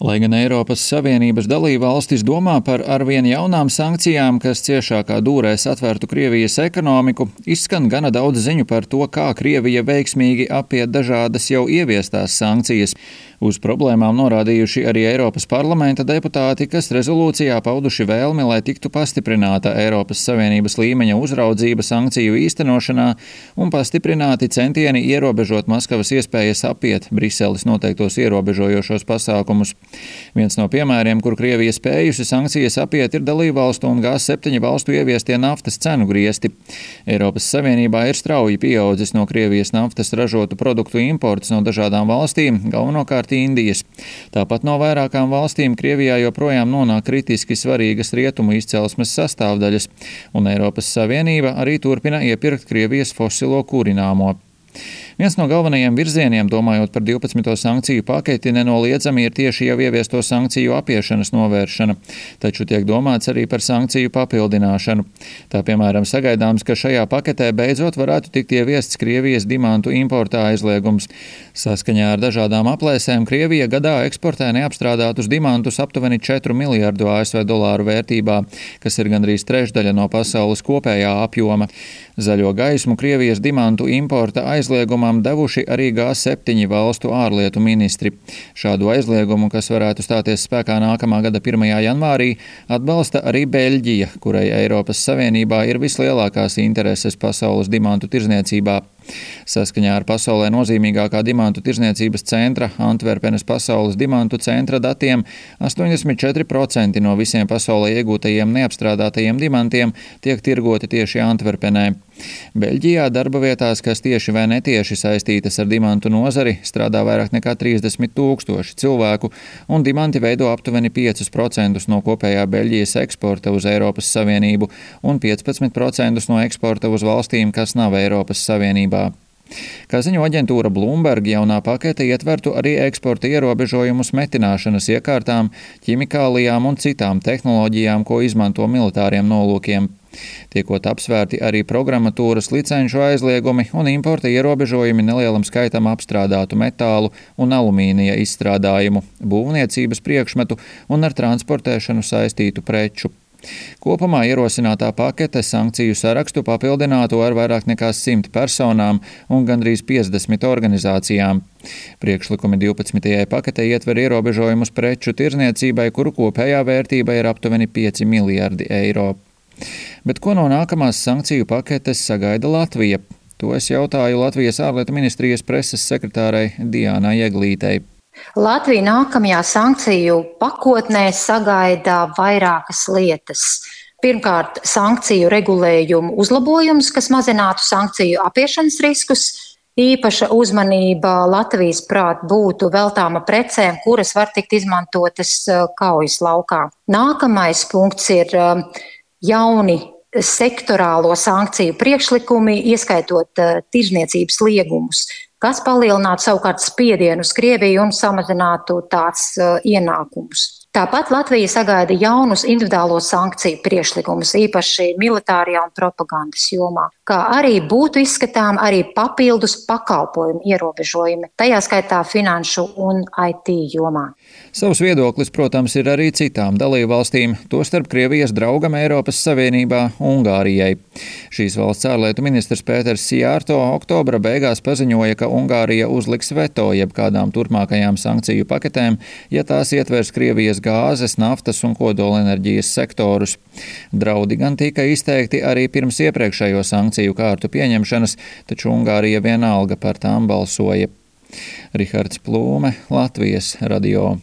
Lai gan Eiropas Savienības dalībvalstis domā par arvien jaunām sankcijām, kas ciešākā dūrēs atvērtu Krievijas ekonomiku, izskan gana daudz ziņu par to, kā Krievija veiksmīgi apiet dažādas jau ieviestās sankcijas. Uz problēmām norādījuši arī Eiropas parlamenta deputāti, kas rezolūcijā pauduši vēlmi, lai tiktu pastiprināta Eiropas Savienības līmeņa uzraudzība sankciju īstenošanā un pastiprināti centieni ierobežot Maskavas iespējas apiet Briseles noteiktos ierobežojošos pasākumus. Viens no piemēriem, kur Krievija spējusi sankcijas apiet, ir dalībvalstu un G7 valstu ieviestie naftas cenu griesti. Eiropas Savienībā ir strauji pieaudzis no Krievijas naftas ražotu produktu imports no dažādām valstīm, galvenokārt savukārt Indijas. Tāpat no vairākām valstīm Krievijā joprojām nonāk kritiski svarīgas rietumu izcelsmes sastāvdaļas, un Eiropas Savienība arī turpina iepirkt Krievijas fosilo kurināmo. Viens no galvenajiem virzieniem, domājot par 12. sankciju paketi, nenoliedzami ir tieši jau ieviesto sankciju apiešanas novēršana, taču tiek domāts arī par sankciju papildināšanu. Tā piemēram sagaidāms, ka šajā paketē beidzot varētu tikt ieviests Krievijas dimantu importā aizliegums. Saskaņā ar dažādām aplēsēm Krievija gadā eksportē neapstrādātus dimantus aptuveni 4 miljārdu ASV dolāru vērtībā, kas ir gandrīz trešdaļa no pasaules kopējā apjoma. Zaļo gaismu Krievijas dimantu importa aizliegumā aizliegumam devuši arī G7 valstu ārlietu ministri. Šādu aizliegumu, kas varētu stāties spēkā nākamā gada 1. janvārī, atbalsta arī Beļģija, kurai Eiropas Savienībā ir vislielākās intereses pasaules dimantu tirzniecībā. Saskaņā ar pasaulē nozīmīgākā dimantu tirzniecības centra Antverpenes pasaules dimantu centra datiem 84% no visiem pasaulē iegūtajiem neapstrādātajiem dimantiem tiek tirgoti tieši Antverpenē. Beļģijā darba vietās, kas tieši vai netieši saistītas ar dimantu nozari, strādā vairāk nekā 30 tūkstoši cilvēku, un dimanti veido aptuveni 5% no kopējā Beļģijas eksporta uz Eiropas Savienību un 15% no eksporta uz valstīm, kas nav Eiropas Savienībā. Kā ziņo aģentūra Bloomberg, jaunā pakete ietvertu arī eksporta ierobežojumus metināšanas iekārtām, ķimikālijām un citām tehnoloģijām, ko izmanto militāriem nolūkiem. Tiekot apsvērti arī programmatūras licenču aizliegumi un importa ierobežojumi nelielam skaitam apstrādātu metālu un alumīnija izstrādājumu, būvniecības priekšmetu un ar transportēšanu saistītu preču. Kopumā ierosinātā pakete sankciju sarakstu papildinātu ar vairāk nekā 100 personām un gandrīz 50 organizācijām. Priekšlikumi 12. paketē ietver ierobežojumus preču tirzniecībai, kuru kopējā vērtība ir aptuveni 5 miljardi eiro. Bet ko no nākamās sankciju paketes sagaida Latvija? To es jautāju Latvijas ārlietu ministrijas preses sekretārai Diānai Eglītei. Latvija nākamajā sankciju pakotnē sagaida vairākas lietas. Pirmkārt, sankciju regulējumu uzlabojumus, kas mazinātu sankciju apiešanas riskus. Īpaša uzmanība Latvijas prāt būtu veltāma precēm, kuras var tikt izmantotas uh, kaujas laukā. Nākamais punkts ir uh, jauni sektorālo sankciju priekšlikumi, ieskaitot uh, tirzniecības liegumus, kas palielinātu savukārt spiedienu uz Krieviju un samazinātu tās uh, ienākumus. Tāpat Latvija sagaida jaunus individuālos sankciju priekšlikumus, īpaši militārajā un propagandas jomā, kā arī būtu izskatām arī papildus pakalpojumu ierobežojumi, tajā skaitā finanšu un IT jomā. Savs viedoklis, protams, ir arī citām dalībvalstīm, tostarp Krievijas draugam Eiropas Savienībā - Ungārijai. Šīs valsts ārlietu ministrs Pēters Sijārto oktobra beigās paziņoja, ka Ungārija uzliks veto jebkādām turpmākajām sankciju paketēm, ja tās ietvers Krievijas gāzes, naftas un kodolenerģijas sektorus. Draudi gan tika izteikti arī pirms iepriekšējo sankciju kārtu pieņemšanas, taču Ungārija vienalga par tām balsoja. Rihards Plūme, Latvijas radio.